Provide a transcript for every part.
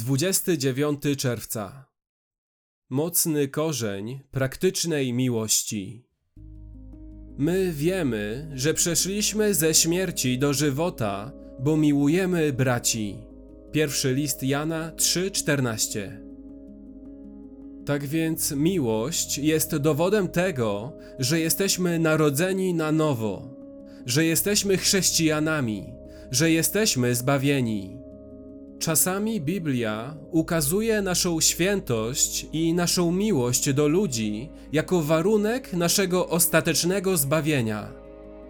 29 czerwca. Mocny korzeń praktycznej miłości. My wiemy, że przeszliśmy ze śmierci do żywota, bo miłujemy braci. Pierwszy list Jana 3:14. Tak więc miłość jest dowodem tego, że jesteśmy narodzeni na nowo, że jesteśmy chrześcijanami, że jesteśmy zbawieni. Czasami Biblia ukazuje naszą świętość i naszą miłość do ludzi jako warunek naszego ostatecznego zbawienia.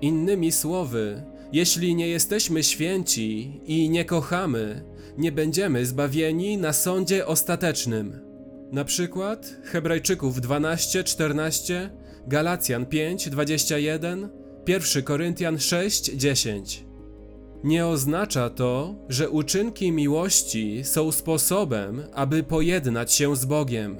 Innymi słowy, jeśli nie jesteśmy święci i nie kochamy, nie będziemy zbawieni na sądzie ostatecznym. Na przykład Hebrajczyków 12, 14, Galacjan 5, 21, 1 Koryntian 6, 10. Nie oznacza to, że uczynki miłości są sposobem, aby pojednać się z Bogiem.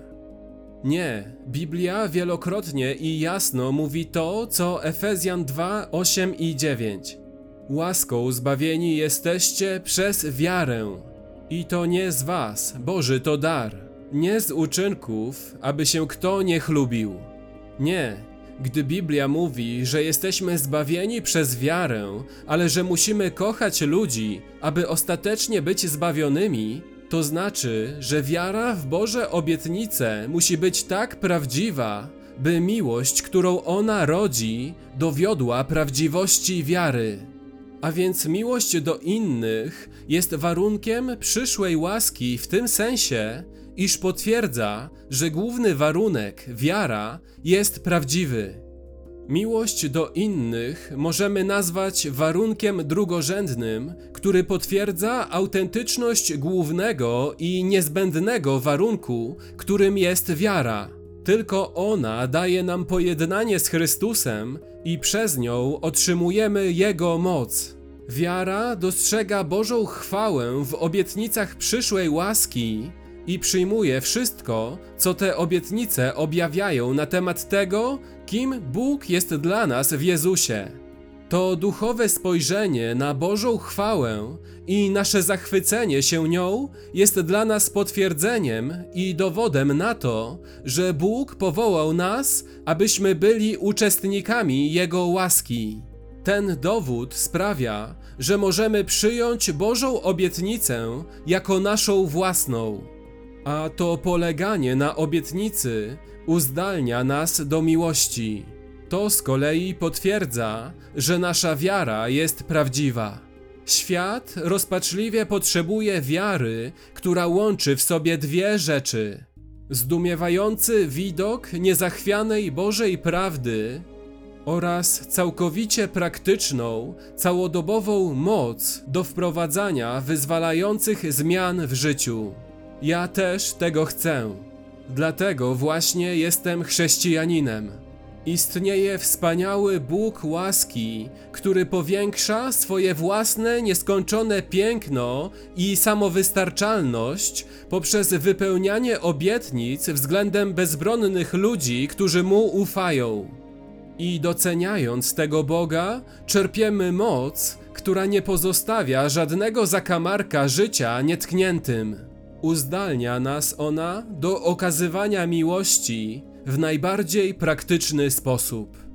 Nie, Biblia wielokrotnie i jasno mówi to, co Efezjan 2, 8 i 9. Łaską zbawieni jesteście przez wiarę. I to nie z was, Boży to dar, nie z uczynków, aby się kto nie chlubił. Nie, gdy Biblia mówi, że jesteśmy zbawieni przez wiarę, ale że musimy kochać ludzi, aby ostatecznie być zbawionymi, to znaczy, że wiara w Boże obietnice musi być tak prawdziwa, by miłość, którą ona rodzi, dowiodła prawdziwości wiary. A więc miłość do innych jest warunkiem przyszłej łaski w tym sensie, iż potwierdza, że główny warunek, wiara, jest prawdziwy. Miłość do innych możemy nazwać warunkiem drugorzędnym, który potwierdza autentyczność głównego i niezbędnego warunku, którym jest wiara. Tylko ona daje nam pojednanie z Chrystusem i przez nią otrzymujemy Jego moc. Wiara dostrzega Bożą chwałę w obietnicach przyszłej łaski i przyjmuje wszystko, co te obietnice objawiają na temat tego, kim Bóg jest dla nas w Jezusie. To duchowe spojrzenie na Bożą chwałę i nasze zachwycenie się nią jest dla nas potwierdzeniem i dowodem na to, że Bóg powołał nas, abyśmy byli uczestnikami Jego łaski. Ten dowód sprawia, że możemy przyjąć Bożą obietnicę jako naszą własną. A to poleganie na obietnicy uzdalnia nas do miłości. To z kolei potwierdza, że nasza wiara jest prawdziwa. Świat rozpaczliwie potrzebuje wiary, która łączy w sobie dwie rzeczy: zdumiewający widok niezachwianej Bożej prawdy oraz całkowicie praktyczną, całodobową moc do wprowadzania wyzwalających zmian w życiu. Ja też tego chcę. Dlatego właśnie jestem chrześcijaninem. Istnieje wspaniały Bóg łaski, który powiększa swoje własne nieskończone piękno i samowystarczalność poprzez wypełnianie obietnic względem bezbronnych ludzi, którzy mu ufają. I doceniając tego Boga, czerpiemy moc, która nie pozostawia żadnego zakamarka życia nietkniętym. Uzdalnia nas ona do okazywania miłości w najbardziej praktyczny sposób.